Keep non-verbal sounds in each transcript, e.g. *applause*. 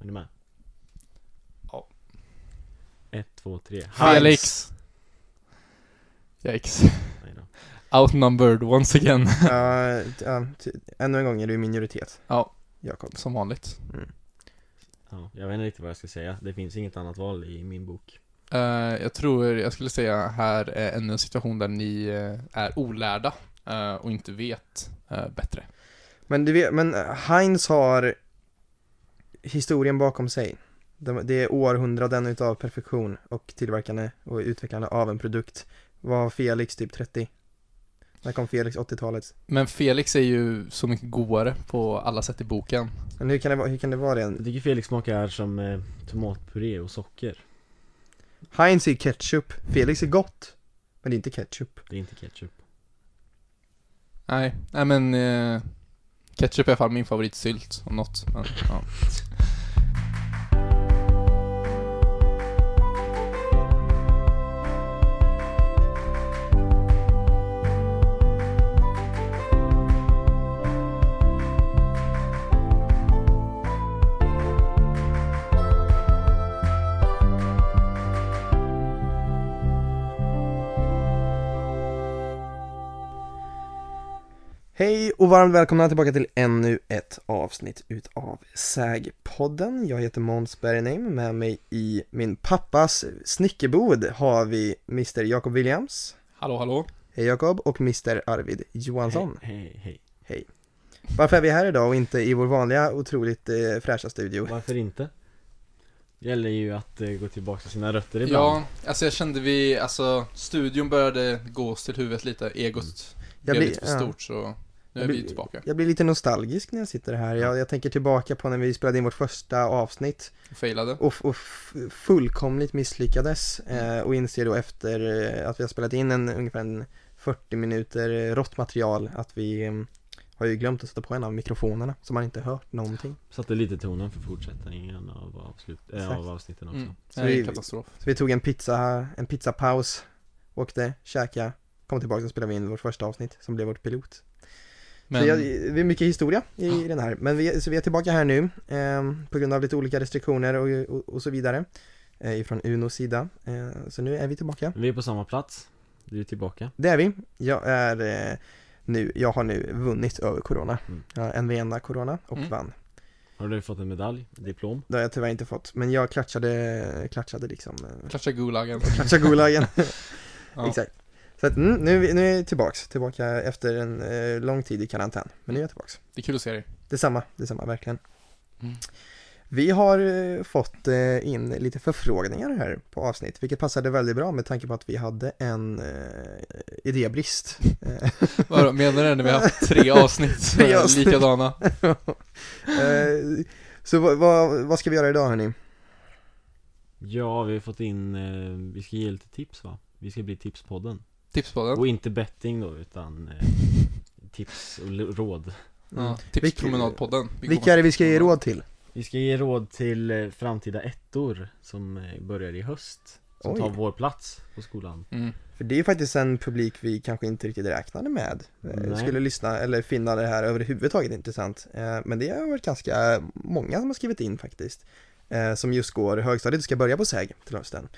Är ni med? Ja. Ett, två, tre. Felix. Yikes. Nej då. Outnumbered once again. *laughs* Ja, ja, ännu en gång är du i minoritet, Ja, Jakob. som vanligt. Ja, jag vet inte riktigt vad jag ska säga. Det finns inget annat val i min bok. Eh, jag tror, jag skulle säga här är ännu en situation där ni eh, är olärda eh, och inte vet eh, bättre. Men du vet, men Heinz har historien bakom sig. Det är århundraden utav perfektion och tillverkande och utvecklande av en produkt. Var Felix typ 30? När kom Felix 80-talet? Men Felix är ju så mycket godare på alla sätt i boken. Men hur kan det, vara- hur kan det vara det? Jag tycker Felix smakar som eh, tomatpuré och socker. Heinz är ketchup, Felix är gott. Men det är inte ketchup. Det är inte ketchup. Nej, nej men eh, ketchup är i alla fall min favoritsylt om något. Men, ja. Och varmt välkomna tillbaka till ännu ett avsnitt utav Sägpodden. Jag heter Måns Bergheim, med mig i min pappas snickerbod har vi Mr Jakob Williams. Hallå, hallå. Hej Jakob och Mr Arvid Johansson. Hej, hej, hej. Varför är vi här idag och inte i vår vanliga otroligt eh, fräscha studio? Varför inte? Det gäller ju att eh, gå tillbaka till sina rötter ibland. Ja, alltså jag kände vi, alltså studion började gå oss till huvudet lite, egot Jag blev blir, lite för ja. stort så nu är Jag vi blir- tillbaka jag blir lite nostalgisk när jag sitter här. Jag, jag tänker tillbaka på när vi spelade in vårt första avsnitt och failade. och, och fullkomligt misslyckades eh, och inser då efter eh, att vi har spelat in en, ungefär en 40 minuter eh, rått material att vi eh, har ju glömt att sätta på en av mikrofonerna så man inte hört någonting. Satte lite tonen för fortsättningen av, avslut, äh, av avsnitten också. Mm. Så Det är vi- en katastrof. Så vi tog en pizza, en pizzapaus, åkte, käka, kom tillbaka och spelade vi in vårt första avsnitt som blev vårt pilot. Men, Så jag, det är mycket historia i den här, men vi, så vi är tillbaka här nu eh, på grund av lite olika restriktioner och, och, och så vidare eh, ifrån Unos sida. Eh, så nu är vi tillbaka. Vi är på samma plats. Du är tillbaka. Det är vi. Jag är eh, nu, jag har nu vunnit över Corona. Mm. Jag har en vena Corona och Mm. vann. Har du fått en medalj? Diplom? Det har jag tyvärr inte fått, men jag klatschade, klatschade liksom, eh, Klatscha Gulagen. klatschade gulagen. *laughs* *laughs* Ja. Exakt. Så att, mm, nu, är vi- nu är jag tillbaks, tillbaka efter en eh, lång tid i karantän. Men nu är jag tillbaks. Det är kul att se dig. Detsamma, detsamma, verkligen. Mm. Vi har eh, fått eh, in lite förfrågningar här på avsnitt, vilket passade väldigt bra med tanke på att vi hade en eh, idébrist. *laughs* Vadå, menar du när vi har haft tre *laughs* avsnitt som Tre är avsnitt. likadana? *laughs* eh, så vad, vad, vad ska vi göra idag hörni? Ja, vi har fått in, eh, vi ska ge lite tips va? Vi ska bli tipspodden. Tipspodden? Och inte betting då, utan eh, *laughs* tips och råd. Ja, Tipspromenadpodden. Vi Vilka är det vi ska ge råd till? Vi ska ge råd till eh, framtida ettor som eh, börjar i höst. Som Oj. tar vår plats på skolan. Mm. För det är ju faktiskt en publik vi kanske inte riktigt räknade med. Eh, Nej. Skulle lyssna eller finna det här överhuvudtaget intressant. Eh, Men det har varit ganska många som har skrivit in faktiskt. eh, Som just går högstadiet och ska börja på SÄG till hösten.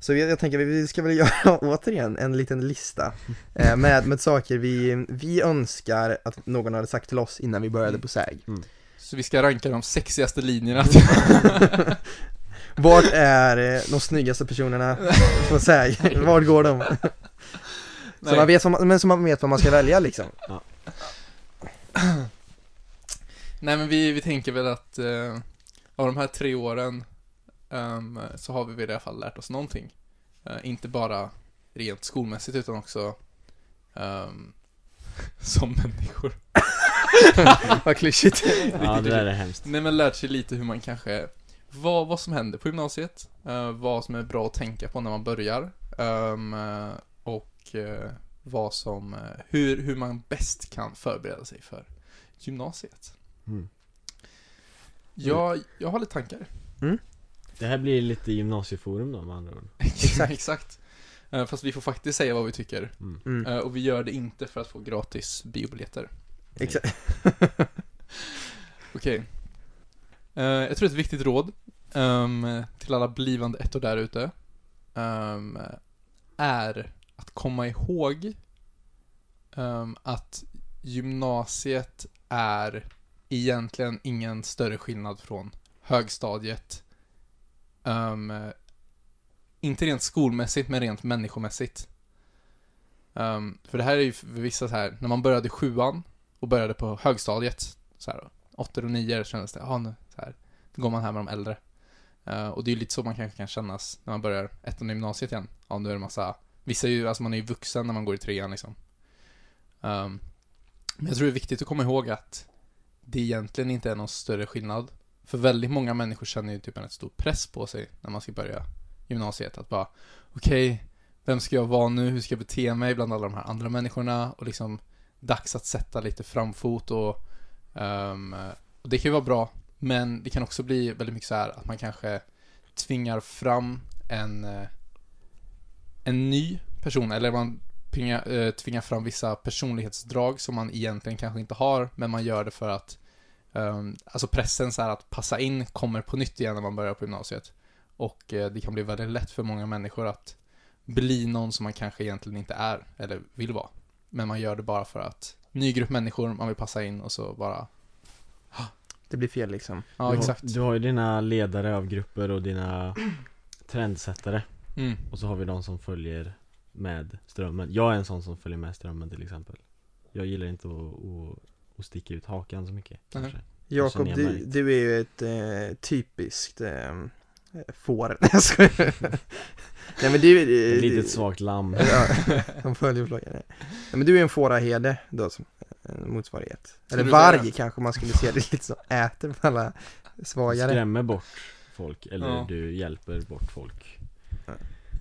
Så jag, jag tänker vi ska väl *laughs* göra återigen en liten lista eh, med, med saker vi, vi önskar att någon hade sagt till oss innan vi började på SÄG. Så vi ska ranka de sexigaste linjerna. *laughs* Vart är eh, de snyggaste personerna på *laughs* SÄG? Vart går de? Så man vet man, men så man vet vad man ska välja liksom. *clears throat* Nej men vi, vi tänker väl att eh, av de här tre åren ehm, så har vi i alla fall lärt oss någonting. Eh, inte bara rent skolmässigt utan också ehm, *laughs* som människor. *laughs* Vad klyschigt. *laughs* Ja, det där är hemskt. Nej men lärt sig lite hur man kanske, vad, vad som händer på gymnasiet, eh, vad som är bra att tänka på när man börjar eh, och eh, vad som, eh, hur, hur man bäst kan förbereda sig för gymnasiet. Mm. Jag, jag har lite tankar. Det här blir lite gymnasieforum då med andra ord. *laughs* Exakt. Exakt. Eh, Fast vi får faktiskt säga vad vi tycker. Mm. Mm. Eh, Och vi gör det inte för att få gratis biobiljetter. Exakt. *laughs* Okej. Eh, jag tror ett viktigt råd ehm, till alla blivande ettor där ute ehm, är att komma ihåg ehm, att gymnasiet är egentligen ingen större skillnad från högstadiet. Um, inte rent skolmässigt, men rent människomässigt. Um, för det här är ju för vissa så här, när man började sjuan och började på högstadiet, så här, åttor och nior kändes det, ja nu, så här, då går man här med de äldre. Uh, och det är ju lite så man kanske kan kännas när man börjar ettan i gymnasiet igen. Ja, nu är det massa, vissa är ju, alltså man är ju vuxen när man går i trean liksom. Um, men jag tror det är viktigt att komma ihåg att det egentligen inte är någon större skillnad. För väldigt många människor känner ju typ en rätt stor press på sig när man ska börja gymnasiet. Att bara, okej, vem ska jag vara nu? Hur ska jag bete mig bland alla de här andra människorna? Och liksom, dags att sätta lite framfot och, um, och det kan ju vara bra. Men det kan också bli väldigt mycket så här att man kanske tvingar fram en, eh, en ny person, eller man tvingar, eh, tvingar fram vissa personlighetsdrag som man egentligen kanske inte har, men man gör det för att ehm, alltså pressen så här att passa in kommer på nytt igen när man börjar på gymnasiet. Och eh, det kan bli väldigt lätt för många människor att bli någon som man kanske egentligen inte är, eller vill vara. Men man gör det bara för att ny grupp människor, man vill passa in och så bara, Det blir fel liksom. ja du, har, exakt. du har ju dina ledare av grupper och dina trendsättare Mm. Och så har vi de som följer med strömmen Jag är en sån som följer med strömmen till exempel Jag gillar inte att, att, att sticka ut hakan så mycket kanske Jakob, du, du är ju ett eh, typiskt eh, får. *laughs* *laughs* Nej men du, Ett eh, litet svagt lamm *laughs* Ja, de följer vloggen. Nej men du är en fåraherde då som en motsvarighet. Eller du varg kanske man skulle se det lite så, äter alla svagare. Skrämmer bort folk eller Ja. du hjälper bort folk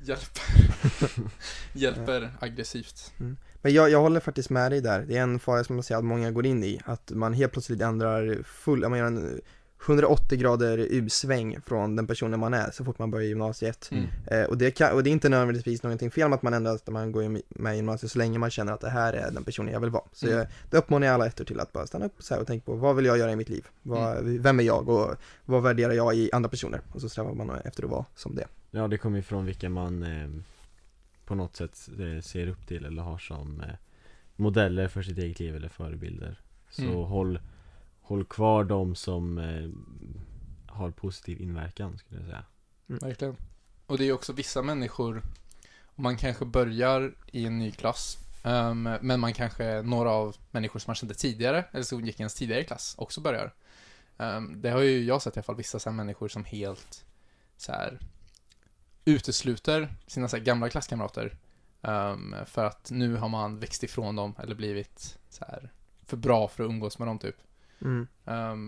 Hjälper. *laughs* Hjälper aggressivt. Men jag, jag håller faktiskt med dig där. Det är en fara som man ser att många går in i. Att man helt plötsligt ändrar full, man gör en 180 grader U-sväng från den personen man är så fort man börjar gymnasiet. Mm. Eh, och, det kan, och det är inte nödvändigtvis någonting fel med att man ändrar när man går med i gymnasiet så länge man känner att det här är den personen jag vill vara. Så Mm. jag, det uppmanar jag alla efter till att bara stanna upp så här och tänka på vad vill jag göra i mitt liv? Vad, Vem är jag och vad värderar jag i andra personer? Och så strävar man efter att vara som det. Ja det kommer ifrån vilka man eh, på något sätt eh, ser upp till eller har som eh, modeller för sitt eget liv eller förebilder Så Mm. håll, håll kvar de som eh, har positiv inverkan skulle jag säga Verkligen. Och det är också vissa människor, man kanske börjar i en ny klass, ehm, men man kanske, några av människor som man kände tidigare, eller som gick i ens tidigare klass, också börjar. Ehm, det har ju jag sett i alla fall, vissa så här människor som helt så här utesluter sina så här gamla klasskamrater. ehm, för att nu har man växt ifrån dem, eller blivit så här för bra för att umgås med dem typ. Mm.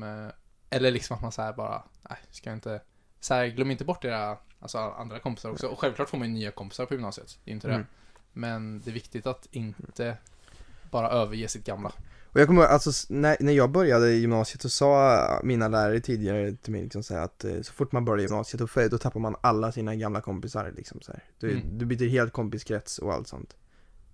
Eh, eller liksom att man så bara, nej, ska jag inte, så här, glöm inte bort era, alltså andra kompisar också. Och självklart får man ju nya kompisar på gymnasiet, det är inte det. Mm. Men det är viktigt att inte bara överge sitt gamla. Och jag kommer alltså när, när jag började i gymnasiet så sa mina lärare tidigare till mig liksom så att eh, så fort man börjar gymnasiet då, då tappar man alla sina gamla kompisar liksom så här. Du, Mm. du byter helt kompiskrets och allt sånt.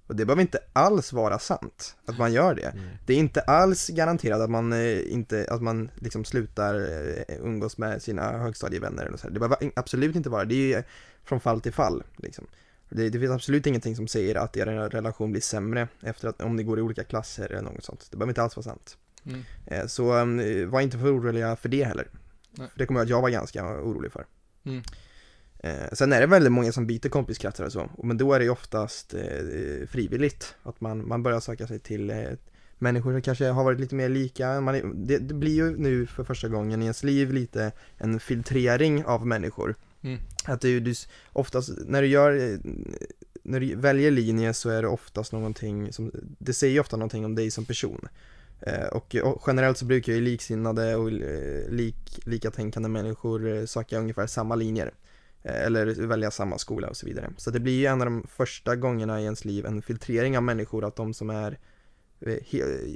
Och det behöver inte alls vara sant, att man gör det. Nej. Det är inte alls garanterat att man eh, inte, att man liksom slutar eh, umgås med sina högstadievänner eller så här. Det behöver absolut inte vara, det är ju från fall till fall liksom. Det, det finns absolut ingenting som säger att er relation blir sämre efter att, om ni går i olika klasser eller något sånt. Det behöver inte alls vara sant. Mm. Eh, Så eh, var inte för oroliga för det heller. Nej. För det kommer jag att jag var ganska orolig för. Mm. Eh, Sen är det väldigt många som byter kompiskretsar och så, men då är det ju oftast eh, frivilligt. Att man, man börjar söka sig till eh, människor som kanske har varit lite mer lika. Man är, det, det blir ju nu för första gången i ens liv lite en filtrering av människor. Mm. Att du, du oftast, när du gör, eh, när du väljer linje så är det oftast någonting som, det säger ju ofta någonting om dig som person. Eh, Och, och generellt så brukar ju liksinnade och eh, lik, likatänkande människor söka ungefär samma linjer. Eh, eller välja samma skola och så vidare. Så det blir ju en av de första gångerna i ens liv en filtrering av människor, att de som är eh,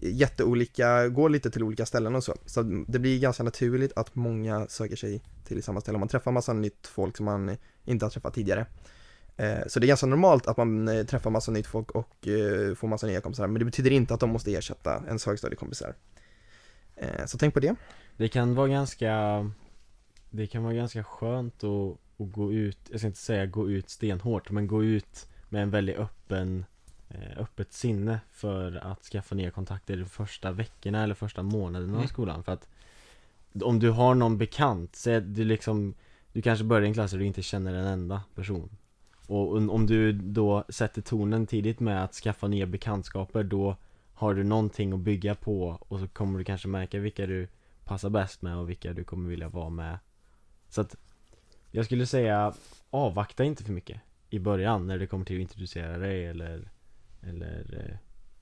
jätteolika går lite till olika ställen och så. Så det blir ganska naturligt att många söker sig till samma ställe. Man träffar massa nytt folk som man inte har träffat tidigare. Eh, så det är ganska normalt att man träffar massa nytt folk och får massa nya kompisar, men det betyder inte att de måste ersätta ens högstadiekompisar. Så tänk på det. Det kan vara ganska Det kan vara ganska skönt att, att gå ut, jag ska inte säga gå ut stenhårt men gå ut med en väldigt öppen eh, Öppet sinne för att skaffa nya kontakter de första veckorna eller första månaderna av Mm. skolan. För att Om du har någon bekant, så är du liksom Du kanske börjar i en klass där du inte känner en enda person. Och om om du då sätter tonen tidigt med att skaffa nya bekantskaper då har du någonting att bygga på och så kommer du kanske märka vilka du passar bäst med och vilka du kommer vilja vara med. Så att Jag skulle säga avvakta inte för mycket i början när det kommer till att introducera dig eller Eller eh,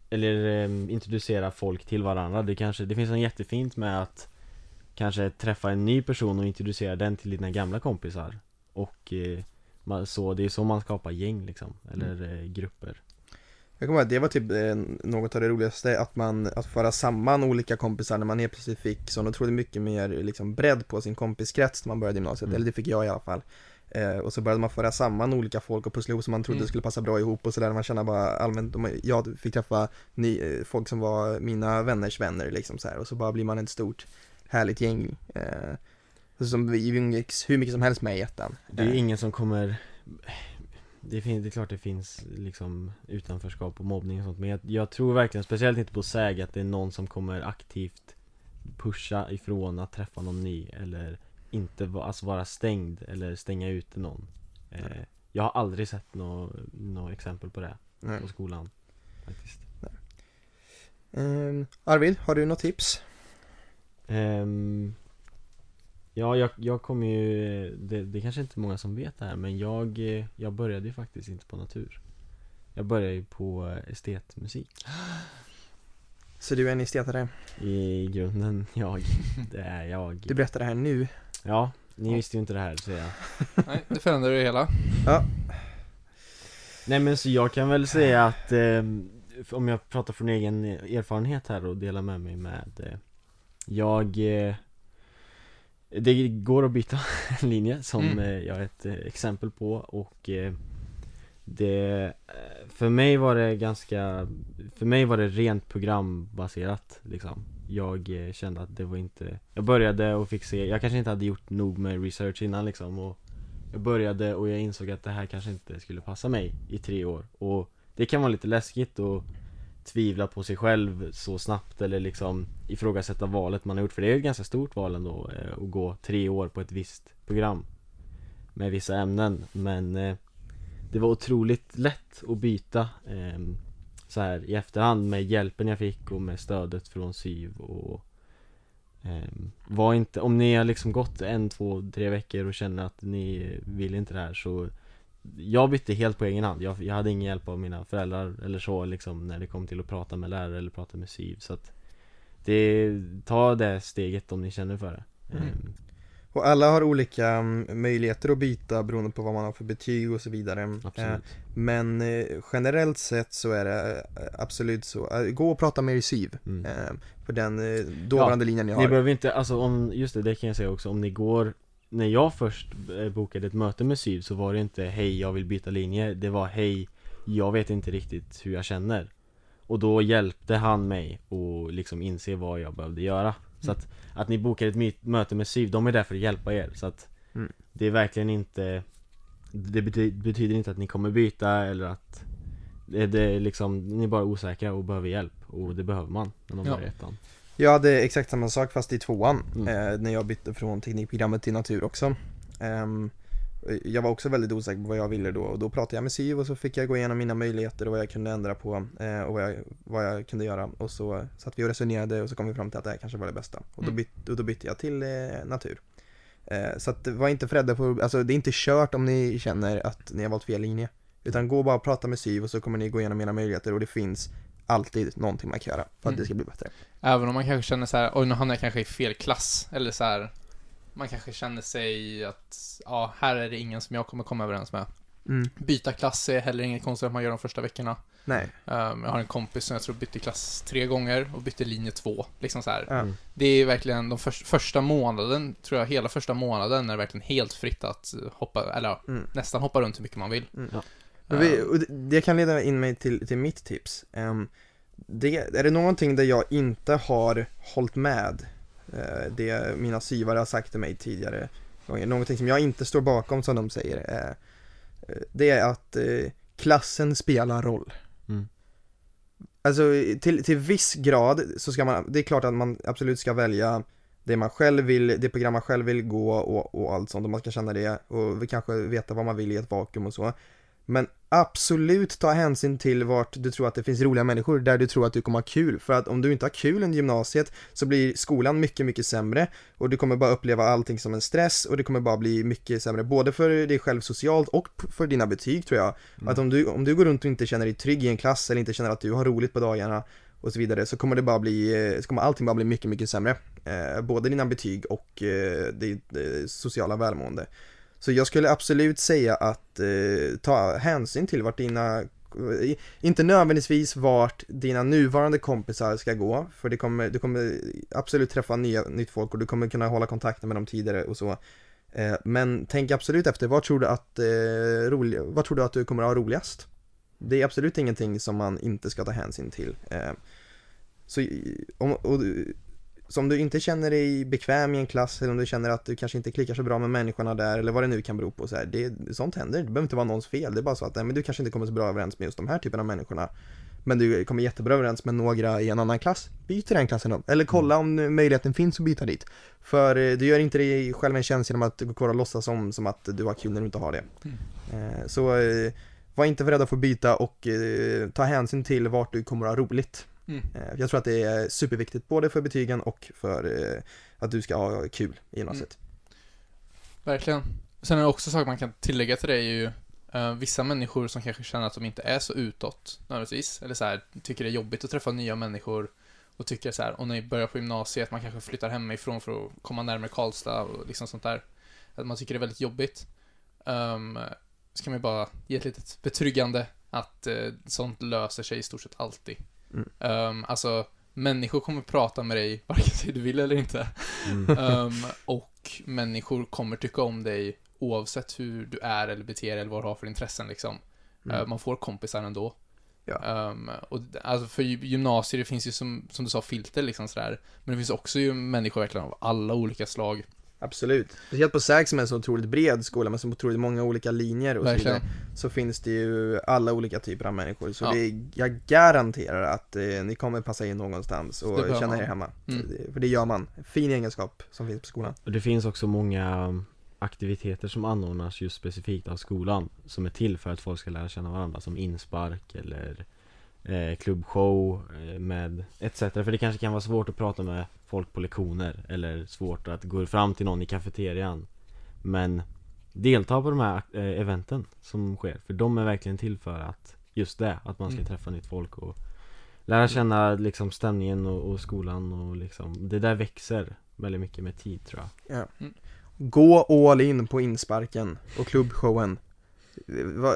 Eller eh, introducera folk till varandra. Det kanske, det finns något jättefint med att Kanske träffa en ny person och introducera den till dina gamla kompisar. Och eh, man, så, det är så man skapar gäng liksom, eller eh, grupper Jag kommer ihåg att det var typ eh, något av det roligaste, att man, att föra samman olika kompisar när man helt plötsligt fick så otroligt mycket mer liksom bredd på sin kompiskrets när man började gymnasiet, Mm. eller det fick jag i alla fall. Eh, och så började man föra samman olika folk och pussla ihop som man trodde Mm. skulle passa bra ihop och sådär, man känner bara allmänt, jag fick träffa ny, eh, folk som var mina vänners vänner liksom så här och så bara blir man ett stort härligt gäng. Eh, som vi umgicks hur mycket som helst med i ettan. Det är Eh, ingen som kommer det, fin- det är klart det finns liksom utanförskap och mobbning och sånt Men jag, jag tror verkligen, speciellt inte på SÄG, att det är någon som kommer aktivt pusha ifrån att träffa någon ny eller inte va, alltså vara stängd eller stänga ute någon eh, Jag har aldrig sett något nå exempel på det nej. på skolan faktiskt Eh, Arvid, har du något tips? Ehm, Ja, jag, jag kom ju, det, det kanske inte är många som vet det här men jag, jag började ju faktiskt inte på natur. Jag började ju på estetmusik. *gasps* Så du är en estetare? I grunden, *laughs* jag, det är jag. Du berättar det här nu. Ja, ni visste ju inte det här så jag. *laughs* Nej, det förändrar det hela. Nej men så jag kan väl säga att eh, Om jag pratar från egen erfarenhet här och delar med mig med eh, Jag eh, Det går att byta *laughs* linje som Mm. eh, jag har ett eh, exempel på och eh, Det För mig var det ganska För mig var det rent programbaserat liksom Jag kände att det var inte Jag började och fick se, jag kanske inte hade gjort nog med research innan liksom och jag började och jag insåg att det här kanske inte skulle passa mig i tre år och det kan vara lite läskigt att tvivla på sig själv så snabbt eller liksom ifrågasätta valet man har gjort. För det är ju ett ganska stort val ändå eh, att gå tre år på ett visst program med vissa ämnen. Men eh, det var otroligt lätt att byta ehm, så här i efterhand med hjälpen jag fick och med stödet från SYV och ehm, var inte, om ni har liksom gått en, två, tre veckor och känner att ni vill inte det här så jag bytte helt på egen hand, jag, jag hade ingen hjälp av mina föräldrar eller så liksom när det kom till att prata med lärare eller prata med SYV så att det, ta det steget om ni känner för det Mm. Ehm, Och alla har olika mm, möjligheter att byta beroende på vad man har för betyg och så vidare. Eh, Absolut Men eh, generellt sett så är det eh, absolut så. Eh, Gå och prata med er SYV. mm. eh, För den dåvarande linjen ni Ni har. behöver inte, alltså om, just det, det kan jag säga också, om ni går När jag först eh, bokade ett möte med SYV så var det inte hej jag vill byta linje. Det var hej jag vet inte riktigt hur jag känner. Och då hjälpte han mig att liksom inse vad jag behövde göra. Så att, att ni bokar ett möte med SYV, de är där för att hjälpa er. Så att Mm. Det är verkligen inte Det bety- betyder inte att ni kommer byta eller att det, det är liksom, ni är bara osäkra och behöver hjälp. Och det behöver man när man Ja. börjar ettan Jag hade exakt samma sak fast i tvåan. Mm. Eh, när jag bytte från teknikprogrammet till natur också. Ehm, jag var också väldigt osäker på vad jag ville då och då pratade jag med SYV och så fick jag gå igenom mina möjligheter och vad jag kunde ändra på eh, och vad jag, vad jag kunde göra och så satt vi och resonerade och så kom vi fram till att det här kanske var det bästa och då, Mm. byt, och då bytte jag till eh, natur. Eh, så att var inte rädda för, alltså det är inte kört om ni känner att ni har valt fel linje. Utan gå och bara och prata med SYV och så kommer ni gå igenom era möjligheter och det finns alltid någonting man kan göra för att Mm. det ska bli bättre. Även om man kanske känner så här, oj nu hamnar jag kanske i fel klass. Eller så här, man kanske känner sig att, ja, här är det ingen som jag kommer komma överens med. Mm. Byta klass är heller inget konstigt att man gör de första veckorna. Nej. Um, jag har en kompis som jag tror bytte klass tre gånger och bytte linje två. Liksom så. Mm. Det är verkligen de förs- första månaden, tror jag, hela första månaden är det verkligen helt fritt att hoppa, eller Mm. nästan hoppa runt hur mycket man vill. Mm. Ja. Vi, och det, kan leda in mig till, till mitt tips. Ehm, det, är det någonting där jag inte har hållit med Eh, det mina syvare har sagt till mig tidigare gånger. Någonting som jag inte står bakom som de säger. Eh, eh, det är att klassen spelar roll. Mm. Alltså till, till viss grad så ska man, det är klart att man absolut ska välja det man själv vill, det program man själv vill gå och, och allt sånt och man ska känna det och kanske veta vad man vill i ett vakuum och så. Men absolut ta hänsyn till vart du tror att det finns roliga människor, där du tror att du kommer ha kul. För att om du inte har kul under gymnasiet så blir skolan mycket, mycket sämre och du kommer bara uppleva allting som en stress och det kommer bara bli mycket sämre, både för dig själv socialt och för dina betyg tror jag. Mm. Att om du, om du går runt och inte känner dig trygg i en klass eller inte känner att du har roligt på dagarna och så vidare så kommer det bara bli, eh, så kommer allting bara bli mycket, mycket sämre. Eh, både dina betyg och eh, ditt eh, sociala välmående. Så jag skulle absolut säga att eh, ta hänsyn till vart dina, eh, inte nödvändigtvis vart dina nuvarande kompisar ska gå, för det kommer, du kommer absolut träffa nya, nytt folk och du kommer kunna hålla kontakten med dem tidigare och så. Eh, men tänk absolut efter, vad tror du att, eh, rolig, vad tror du att du kommer ha roligast? Det är absolut ingenting som man inte ska ta hänsyn till. Eh, så om, och, så om du inte känner dig bekväm i en klass eller om du känner att du kanske inte klickar så bra med människorna där eller vad det nu kan bero på så här, det, sånt händer, det behöver inte vara någons fel, det är bara så att nej, men du kanske inte kommer så bra överens med just de här typen av människorna men du kommer jättebra överens med några i en annan klass, byt till den klassen då. Eller kolla om möjligheten finns att byta dit. För eh, du gör inte dig själv en tjänst genom att gå kvar och låtsas som, som att du har kul när du inte har det. Eh, Så eh, var inte för rädd att få byta och ta hänsyn till vart du kommer att ha roligt. Mm. Eh, Jag tror att det är superviktigt både för betygen och för eh, att du ska ha kul i gymnasiet. Verkligen. Sen är det också saker man kan tillägga till det är ju eh, vissa människor som kanske känner att de inte är så utåt nödvändigtvis. Eller så här, tycker det är jobbigt att träffa nya människor och tycker så här, när ni börjar på gymnasiet, man kanske flyttar hemifrån för att komma närmare Karlstad och liksom sånt där. Att man tycker det är väldigt jobbigt. Um, så kan man ju bara ge ett litet betryggande att eh, sånt löser sig i stort sett alltid. Mm. Um, alltså, människor kommer prata med dig vare sig du vill eller inte. Mm. *laughs* Ehm, och människor kommer tycka om dig oavsett hur du är eller beter dig eller vad du har för intressen liksom. Mm. Eh, man får kompisar ändå. Ja. Ehm, och alltså för gy- gymnasier, det finns ju som, som du sa, filter liksom sådär. Men det finns också ju människor verkligen av alla olika slag. Absolut. Speciellt på SÄG som är en så otroligt bred skola med så otroligt många olika linjer och så Verkligen. vidare. Så finns det ju alla olika typer av människor. Så Ja. det jag garanterar att eh, ni kommer passa in någonstans och känna er man. hemma. Mm. Det- För det gör man. Fin egenskap som finns på skolan. Och det finns också många um, aktiviteter som anordnas just specifikt av skolan Som är till för att folk ska lära känna varandra som inspark eller eh, klubbshow eh, med etc. För det kanske kan vara svårt att prata med folk på lektioner eller svårt att gå fram till någon i kafeterian Men delta på de här eh, eventen som sker för de är verkligen till för att just det, att man ska Mm. träffa nytt folk och lära känna liksom stämningen och, och skolan och liksom Det där växer väldigt mycket med tid tror jag Ja. Mm. Gå all in på insparken och klubbshowen.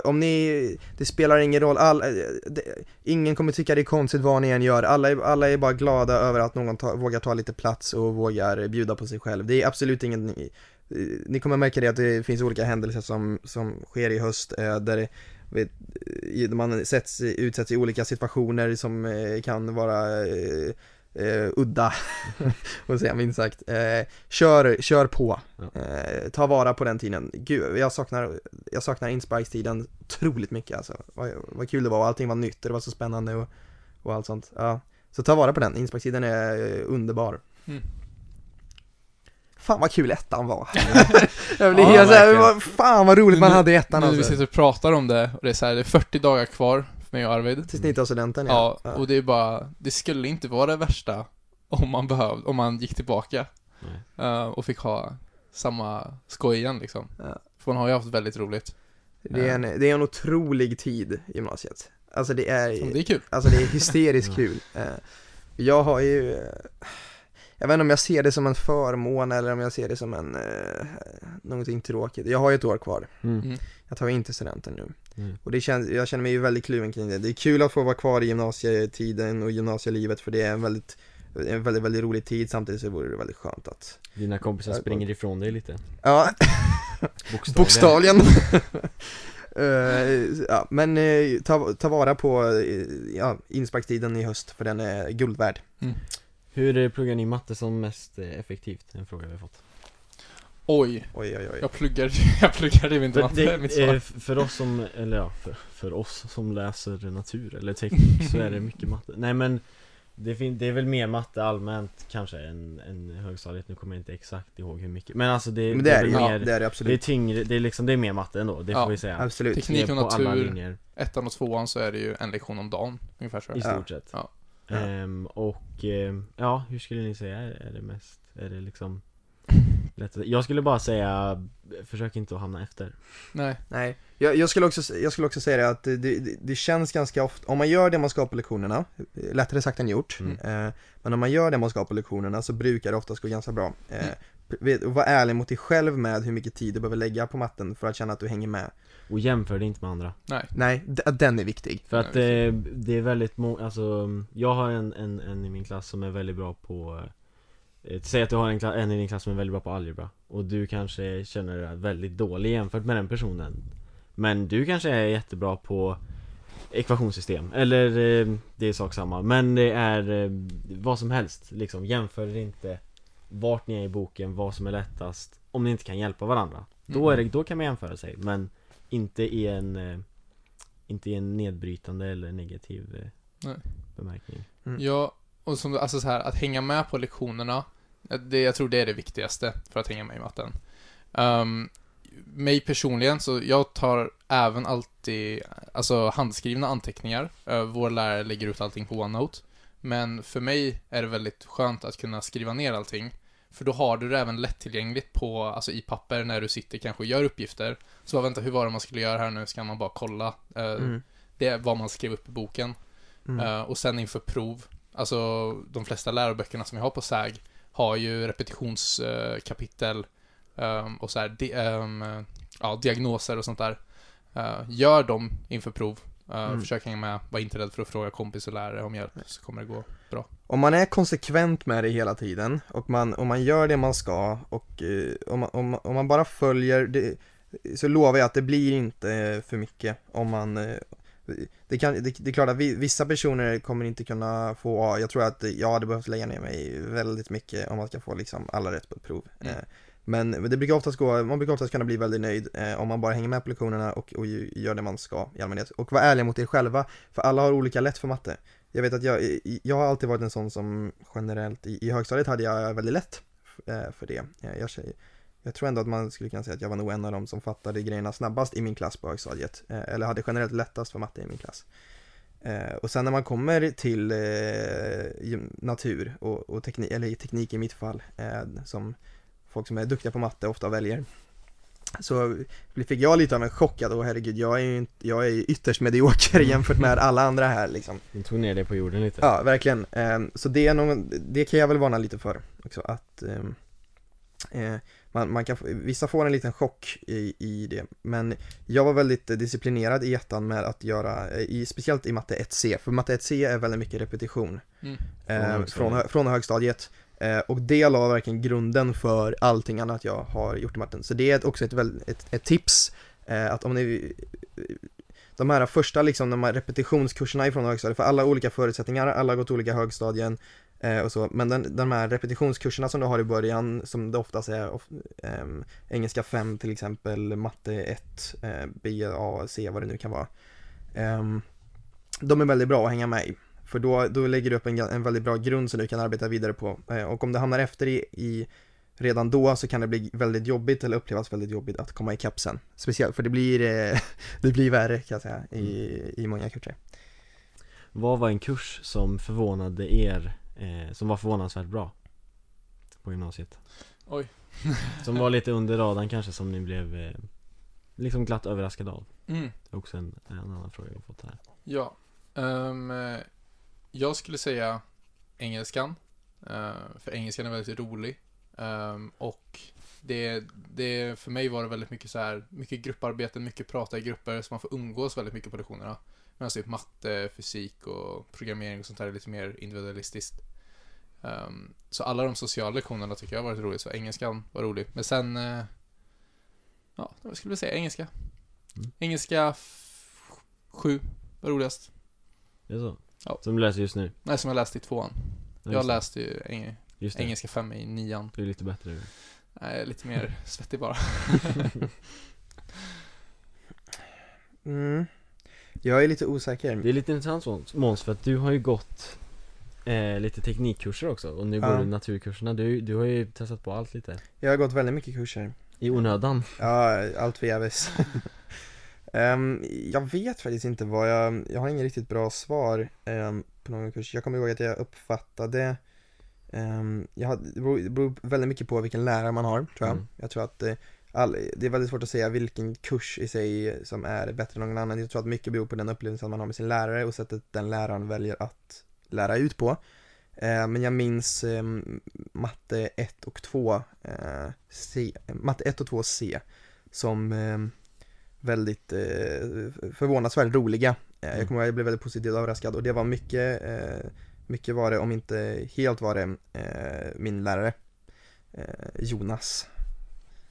Om ni, det spelar ingen roll, all, eh, det, ingen kommer tycka det är konstigt vad ni än gör, alla är, alla är bara glada över att någon ta, vågar ta lite plats och vågar bjuda på sig själv. Det är absolut ingen, ni, eh, ni kommer märka det att det finns olika händelser som, som sker i höst eh, där det, vet, eh, man sätts, utsätts i olika situationer som eh, kan vara eh, eh, udda, *laughs* och säga minst sagt. Eh, kör, kör på. Ja. Eh, ta vara på den tiden. Gud, jag saknar, jag saknar insparkstiden otroligt mycket alltså. Vad, vad kul det var och allting var nytt och det var så spännande och, och allt sånt. Ja. Så ta vara på den, insparkstiden är eh, underbar. Mm. Fan vad kul ettan var. *laughs* jag blir Ja, helt såhär, fan vad roligt man Nu- hade i ettan Nu när vi alltså. sitter och pratar om det, och det är så här, det är 40 dagar kvar mig och Arvid. Till snittavstudenten Ja, ja. och det är bara, det skulle inte vara det värsta om man behövde, om man gick tillbaka Nej. eh, och fick ha samma skoj igen liksom. Ja. För man har ju haft väldigt roligt. Det, är en, det är en otrolig tid i gymnasiet. Alltså det är, det är kul. Alltså det är hysteriskt *laughs* kul. Eh, Jag har ju, eh, jag vet inte om jag ser det som en förmån eller om jag ser det som en, eh, någonting tråkigt. Jag har ju ett år kvar. Mm. Mm. Jag tar ju inte studenten nu. Mm. Och det känns, jag känner mig ju väldigt kluven kring det. Det är kul att få vara kvar i gymnasietiden och gymnasielivet för det är en väldigt, en väldigt, väldigt rolig tid samtidigt så vore det väldigt skönt att, Dina kompisar springer ifrån dig lite ja, Bokstavligen, *laughs* bokstavligen. *laughs* Eh, ja, men eh, ta, ta vara på eh, ja, insparkstiden i höst för den är guld värd. Mm. Hur pluggar ni matte som mest effektivt? En fråga vi har fått Oj, Oj oj oj. jag pluggar, *laughs* jag pluggade ju inte det, matte, mitt svar. För oss som, eller ja, för, för oss som läser natur eller teknik så är det *laughs* mycket matte Nej men det, fin- det är väl mer matte allmänt kanske än, än högstadiet, nu kommer jag inte exakt ihåg hur mycket Men alltså det, Men det är väl det ju, mer, det är det det är absolut. tyngre, det är liksom, det är mer matte ändå, det Ja, får vi säga Absolut. Teknik Det är och på alla natur, linjer, ettan och tvåan så är det ju en lektion om dagen, ungefär så. i Ja. stort sett Ja. Ja. Ehm, Och, ehm, ja, hur skulle ni säga? Är, är det mest, är det liksom *laughs* lätt, Jag skulle bara säga, försök inte att hamna efter Nej, Nej, jag, jag, skulle också, jag skulle också säga det att det, det, det känns ganska ofta, om man gör det man ska på lektionerna, lättare sagt än gjort, Mm. eh, men om man gör det man ska på lektionerna så brukar det oftast gå ganska bra. Eh, Mm. var ärlig mot dig själv med hur mycket tid du behöver lägga på matten för att känna att du hänger med. Och jämför det inte med andra. Nej. Nej, den är viktig. För att Nej, eh, det är väldigt många, alltså Jag har en, en, en i min klass som är väldigt bra på eh, Säg att du har en, en i din klass som är väldigt bra på algebra Och du kanske känner dig väldigt dålig jämfört med den personen. Men du kanske är jättebra på ekvationssystem Eller eh, det är sak samma. Men det är eh, vad som helst liksom. Jämför inte vart ni är i boken, vad som är lättast Om ni inte kan hjälpa varandra. Då, är det, då kan man jämföra sig men inte i en eh, Inte i en nedbrytande eller negativ eh, Nej. bemärkning Ja, och som, alltså så här, att hänga med på lektionerna, det, jag tror det är det viktigaste för att hänga med i matten. Um, mig personligen, så jag tar även alltid, alltså handskrivna anteckningar. Vår lärare lägger ut allting på OneNote. Men för mig är det väldigt skönt att kunna skriva ner allting. För då har du det även lättillgängligt på, alltså i papper när du sitter kanske och gör uppgifter. Så vänta, hur var det man skulle göra här nu? Ska man bara kolla. Uh, Mm. Det är vad man skrev upp i boken. Mm. Eh, och sen inför prov, alltså de flesta läroböckerna som jag har på SÄG har ju repetitionskapitel ehm, och så här, di- ehm, ja, diagnoser och sånt där. Eh, gör dem inför prov. Uh, Mm. Försök hänga med, var inte rädd för att fråga kompis och lärare om hjälp, så kommer det gå bra. Om man är konsekvent med det hela tiden och man, om man gör det man ska och eh, om, man, om, om man bara följer det så lovar jag att det blir inte för mycket om man eh, det, kan, det, det är klart att vi, vissa personer kommer inte kunna få A. Jag tror att jag hade behövt lägga ner mig väldigt mycket om man ska få liksom alla rätt på ett prov. Mm. Men det brukar oftast gå, man brukar oftast kunna bli väldigt nöjd eh, om man bara hänger med på lektionerna och, och gör det man ska i allmänhet. Och var ärliga mot er själva, för alla har olika lätt för matte. Jag vet att jag, jag har alltid varit en sån som generellt, i, i högstadiet hade jag väldigt lätt eh, för det. Eh, jag, Jag, jag tror ändå att man skulle kunna säga att jag var nog en av dem som fattade grejerna snabbast i min klass på högstadiet. Eh, Eller hade generellt lättast för matte i min klass. Eh, Och sen när man kommer till eh, natur och, och teknik, eller teknik i mitt fall, eh, som folk som är duktiga på matte ofta väljer. Så fick jag lite av en chock att, åh herregud, jag är ju inte, jag är ju ytterst medioker jämfört med alla andra här liksom. De tog ner det på jorden lite Ja, verkligen. Ehm, Så det är nog, det kan jag väl varna lite för också, att ehm, eh, man, man kan, vissa får en liten chock i, i det, men jag var väldigt disciplinerad i ettan med att göra, eh, i, speciellt i matte 1C, för matte 1C är väldigt mycket repetition Mm. eh, från, från högstadiet. Eh, och det la verkligen grunden för allting annat jag har gjort i matten. Så det är också ett, ett, ett tips, eh, att om ni de här första liksom, de här repetitionskurserna ifrån högstadiet, för alla olika förutsättningar, alla har gått olika högstadien eh, och så, men den, de här repetitionskurserna som du har i början, som det oftast är, of, ehm, engelska 5 till exempel, matte 1, eh, B, A, C, vad det nu kan vara. Ehm, de är väldigt bra att hänga med i. För då, då lägger du upp en, en väldigt bra grund som du kan arbeta vidare på. Eh, och om det hamnar efter i, i redan då så kan det bli väldigt jobbigt eller upplevas väldigt jobbigt att komma ikapp sen. Speciellt, för det blir, eh, *laughs* det blir värre kan jag säga i, i många kurser. Vad var en kurs som förvånade er, eh, som var förvånansvärt bra? På gymnasiet? Oj. *laughs* Som var lite under radarn kanske, som ni blev eh, liksom glatt överraskade av? Mm. Det är också en, en annan fråga jag har fått här Ja. Eh, jag skulle säga engelskan. Eh, för engelskan är väldigt rolig. Ehm, och det, det, för mig var det väldigt mycket så här, mycket grupparbeten, mycket prata i grupper, så man får umgås väldigt mycket på lektionerna. Medan typ matte, fysik och programmering och sånt där är lite mer individualistiskt. Ehm, så alla de sociala lektionerna tycker jag har varit roligt, så engelskan var rolig. Men sen, eh, ja, vad skulle säga? Engelska. Mm. Engelska f- sju var roligast. Det är så? Ja. Som du läser just nu? Nej, som jag läste i tvåan. Jag just det. läste ju eng- engelska 5 i nian. du är lite bättre nu. Nej, jag lite mer *laughs* svettig bara. *laughs* Mm. Jag är lite osäker. Det är lite intressant Måns, för att du har ju gått eh, lite teknikkurser också och nu Ja. går du naturkurserna. Du, du har ju testat på allt lite. Jag har gått väldigt mycket kurser. I onödan. Ja, allt förgäves. *laughs* Ehm, jag vet faktiskt inte vad jag, jag har ingen riktigt bra svar ehm, på någon kurs. Jag kommer ihåg att jag uppfattade, ehm, jag hade, det beror, det beror väldigt mycket på vilken lärare man har, tror jag. Mm. Jag tror att eh, all, det är väldigt svårt att säga vilken kurs i sig som är bättre än någon annan. Jag tror att mycket beror på den upplevelsen man har med sin lärare och sättet den läraren väljer att lära ut på. Men jag minns matte 1 och 2 eh, C, matte 1 och 2 C som väldigt eh, förvånansvärt roliga. Eh, Mm. Jag kommer ihåg att jag blev väldigt positivt överraskad och det var mycket, eh, mycket var det, om inte helt var det, eh, min lärare eh, Jonas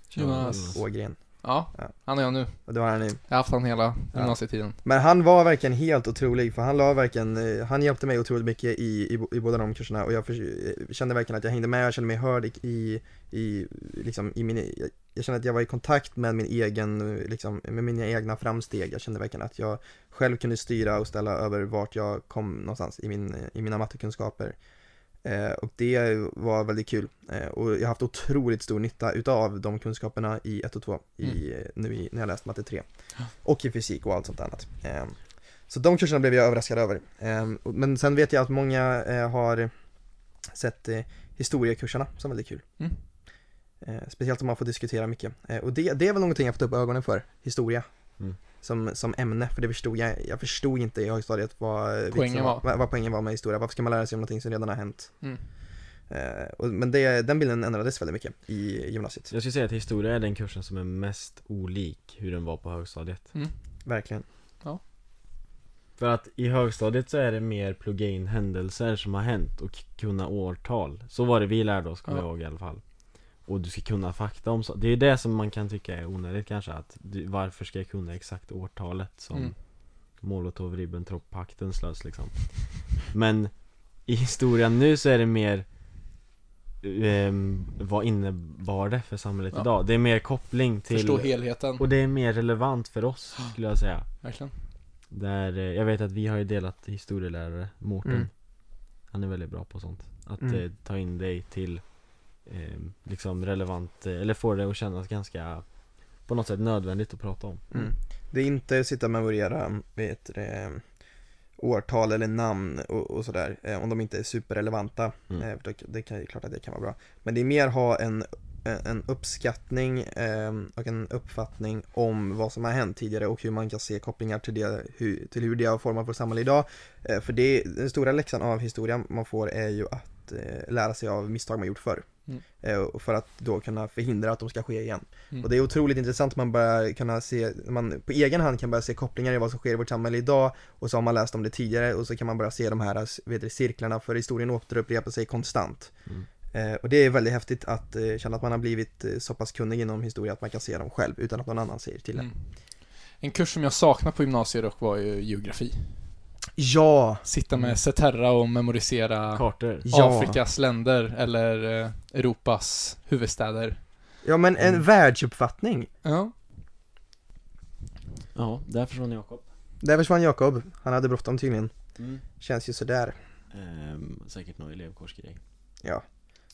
Jonas. Ågren. Ja, Ja. han är jag nu. Och det var han nu. Jag har haft han hela gymnasietiden. Men han var verkligen helt otrolig för han la verkligen, eh, han hjälpte mig otroligt mycket i, i, i båda de kurserna och jag för, eh, kände verkligen att jag hängde med, jag kände mig hörd i, i, i liksom i min, jag, jag kände att jag var i kontakt med min egen, eh, liksom, med mina egna framsteg. Jag kände verkligen att jag själv kunde styra och ställa över vart jag kom någonstans i, min, i mina mattekunskaper. Eh, och det var väldigt kul. Eh, och jag har haft otroligt stor nytta utav de kunskaperna i 1 och 2 i, eh, nu i, när jag läst matte 3. Och i fysik och allt sånt annat. Eh, så de kurserna blev jag överraskad över. Men sen vet jag att många har sett historiekurserna som väldigt kul. Mm. Speciellt om man får diskutera mycket. Och det, det är väl någonting jag fått upp ögonen för, historia. Mm. Som, som ämne, för det förstod jag, jag förstod inte i högstadiet vad vitsen Poängen var. Vad, vad poängen var med historia. Varför ska man lära sig om någonting som redan har hänt? Mm. Eh, och, men det, den bilden ändrades väldigt mycket i gymnasiet. Jag skulle säga att historia är den kursen som är mest olik hur den var på högstadiet. Mm. Verkligen. För att i högstadiet så är det mer plugga in händelser som har hänt och kunna årtal. Så var det vi lärde oss, kommer Ja. jag ihåg i alla fall. Och du ska kunna fakta om så. Det är det som man kan tycka är onödigt kanske. Att du, varför ska jag kunna exakt årtalet som Mm. Molotov-Ribbentrop-pakten slöts liksom. Men i historien nu så är det mer ehm, vad innebar det för samhället Ja. idag? Det är mer koppling till Förstå helheten. Och det är mer relevant för oss skulle jag säga Verkligen. Där, eh, jag vet att vi har ju delat historielärare, Mårten Mm. Han är väldigt bra på sånt Att Mm. eh, ta in dig till eh, liksom relevant, eh, eller få det att kännas ganska på något sätt nödvändigt att prata om Mm. Det är inte att sitta och memorera, vet du, årtal eller namn och, och sådär, eh, om de inte är superrelevanta. Mm. Eh, det, kan, det är klart att det kan vara bra. Men det är mer ha en, en uppskattning eh, och en uppfattning om vad som har hänt tidigare och hur man kan se kopplingar till, det, till hur det har format vårt samhälle idag. För det, den stora läxan av historia man får är ju att lära sig av misstag man gjort förr. Mm. Eh, för att då kunna förhindra att de ska ske igen. Mm. Och det är otroligt intressant att man börjar kunna se, man på egen hand kan börja se kopplingar i vad som sker i vårt samhälle idag och så har man läst om det tidigare och så kan man börja se de här vet du, cirklarna för historien återupprepar sig konstant. Mm. Eh, och det är väldigt häftigt att eh, känna att man har blivit eh, så pass kunnig inom historia att man kan se dem själv utan att någon annan säger till en. Mm. En kurs som jag saknar på gymnasiet dock var ju geografi. Ja! Sitta med Ceterra och memorisera Kartor Ja. Afrikas länder eller eh, Europas huvudstäder. Ja men en Mm. världsuppfattning. Ja. Ja, där försvann Jakob Där försvann Jakob, han hade bråttom tydligen. mm. Känns ju sådär. ehm, Säkert någon elevkårsgrej Ja.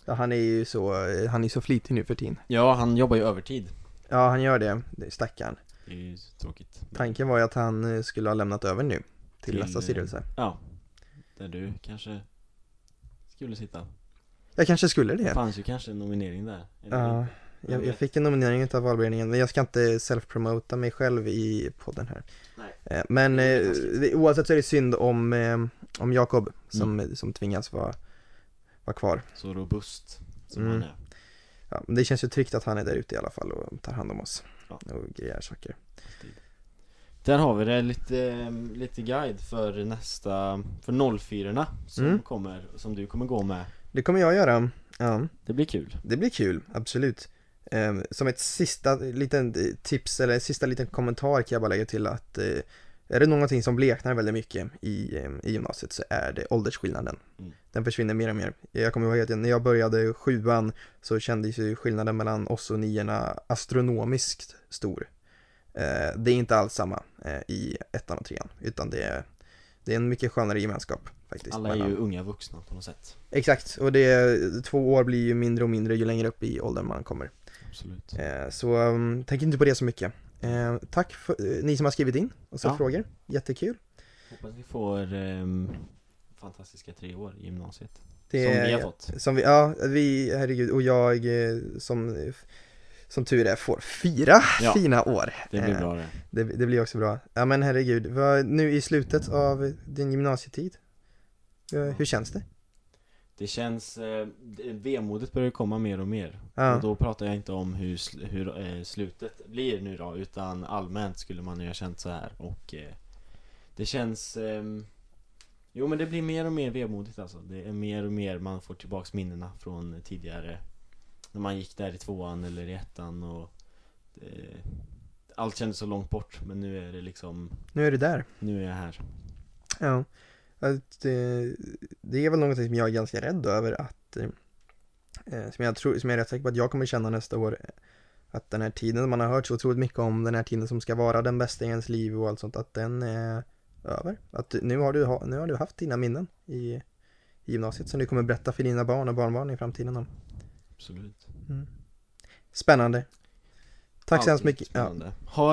ja han är ju så, eh, han är så flitig nu för tiden. Ja, han jobbar ju övertid Ja han gör det, det är stackarn. Det är ju tråkigt Tanken var ju att han eh, skulle ha lämnat över nu till, Till, nästa eh, styrelse. Ja Där du kanske skulle sitta Jag kanske skulle Det det. fanns ju kanske en nominering där Ja, jag, jag fick en nominering utav valberedningen men jag ska inte self-promota mig själv i podden här. Nej. Eh, Men eh, oavsett så är det synd om, eh, om Jakob som, Mm. som tvingas vara, vara kvar. Så robust som Mm. han är Ja, men det känns ju tryggt att han är där ute i alla fall och tar hand om oss. Ja. Och grejer saker. Där har vi det, lite, lite guide för nästa, för 04 som Mm. kommer, som du kommer gå med Det kommer jag göra. Ja, Det blir kul det blir kul, absolut. Eh, som ett sista liten tips eller sista liten kommentar kan jag bara lägga till att eh, är det någonting som bleknar väldigt mycket i, eh, i gymnasiet så är det åldersskillnaden. Mm. Den försvinner mer och mer. Jag kommer ihåg att när jag började sjuan så kändes ju skillnaden mellan oss och niorna astronomiskt stor. Eh, det är inte alls samma eh, i ettan och trean, utan det är, det är en mycket skönare gemenskap faktiskt. Alla är mellan- ju unga vuxna på något sätt Exakt, och det är, två år blir ju mindre och mindre ju längre upp i åldern man kommer. Absolut Eh, så um, tänk inte på det så mycket. Eh, tack för eh, ni som har skrivit in och ställt Ja. frågor, jättekul. Hoppas vi får ehm, fantastiska tre år i gymnasiet Det Som vi har fått Som vi, ja, vi, herregud, och jag eh, som, som tur är får fyra Ja. fina år. Det blir Eh, bra det Det, det blir också bra. Ja men herregud, vad, nu i slutet av din gymnasietid, eh, hur känns det? Det känns, eh, det- vemodet börjar komma mer och mer Ja. Och då pratar jag inte om hur, hur eh, slutet blir nu då Utan allmänt skulle man ju ha känt så här och eh, Det känns ehm, Jo men det blir mer och mer vemodigt alltså Det är mer och mer man får tillbaks minnena från tidigare När man gick där i tvåan eller i ettan och eh, Allt kändes så långt bort men nu är det liksom Nu är du där. Nu är jag här Ja. Att, eh, det är väl något som jag är ganska rädd över att eh, som, jag tror, som jag är rätt säker på att jag kommer känna nästa år Att den här tiden man har hört så otroligt mycket om Den här tiden som ska vara den bästa i ens liv och allt sånt Att den är över Att nu har du, nu har du haft dina minnen i, i gymnasiet Som du kommer berätta för dina barn och barnbarn i framtiden om Absolut. Spännande. Tack så hemskt mycket. Ja.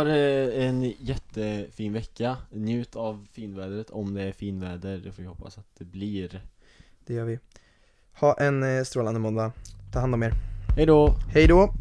eh, en jättefin vecka. Njut av finvädret. Om det är finväder Det får vi hoppas att det blir. Det gör vi. Ha en eh, strålande måndag. Ta hand om er. Hej då! Hej då!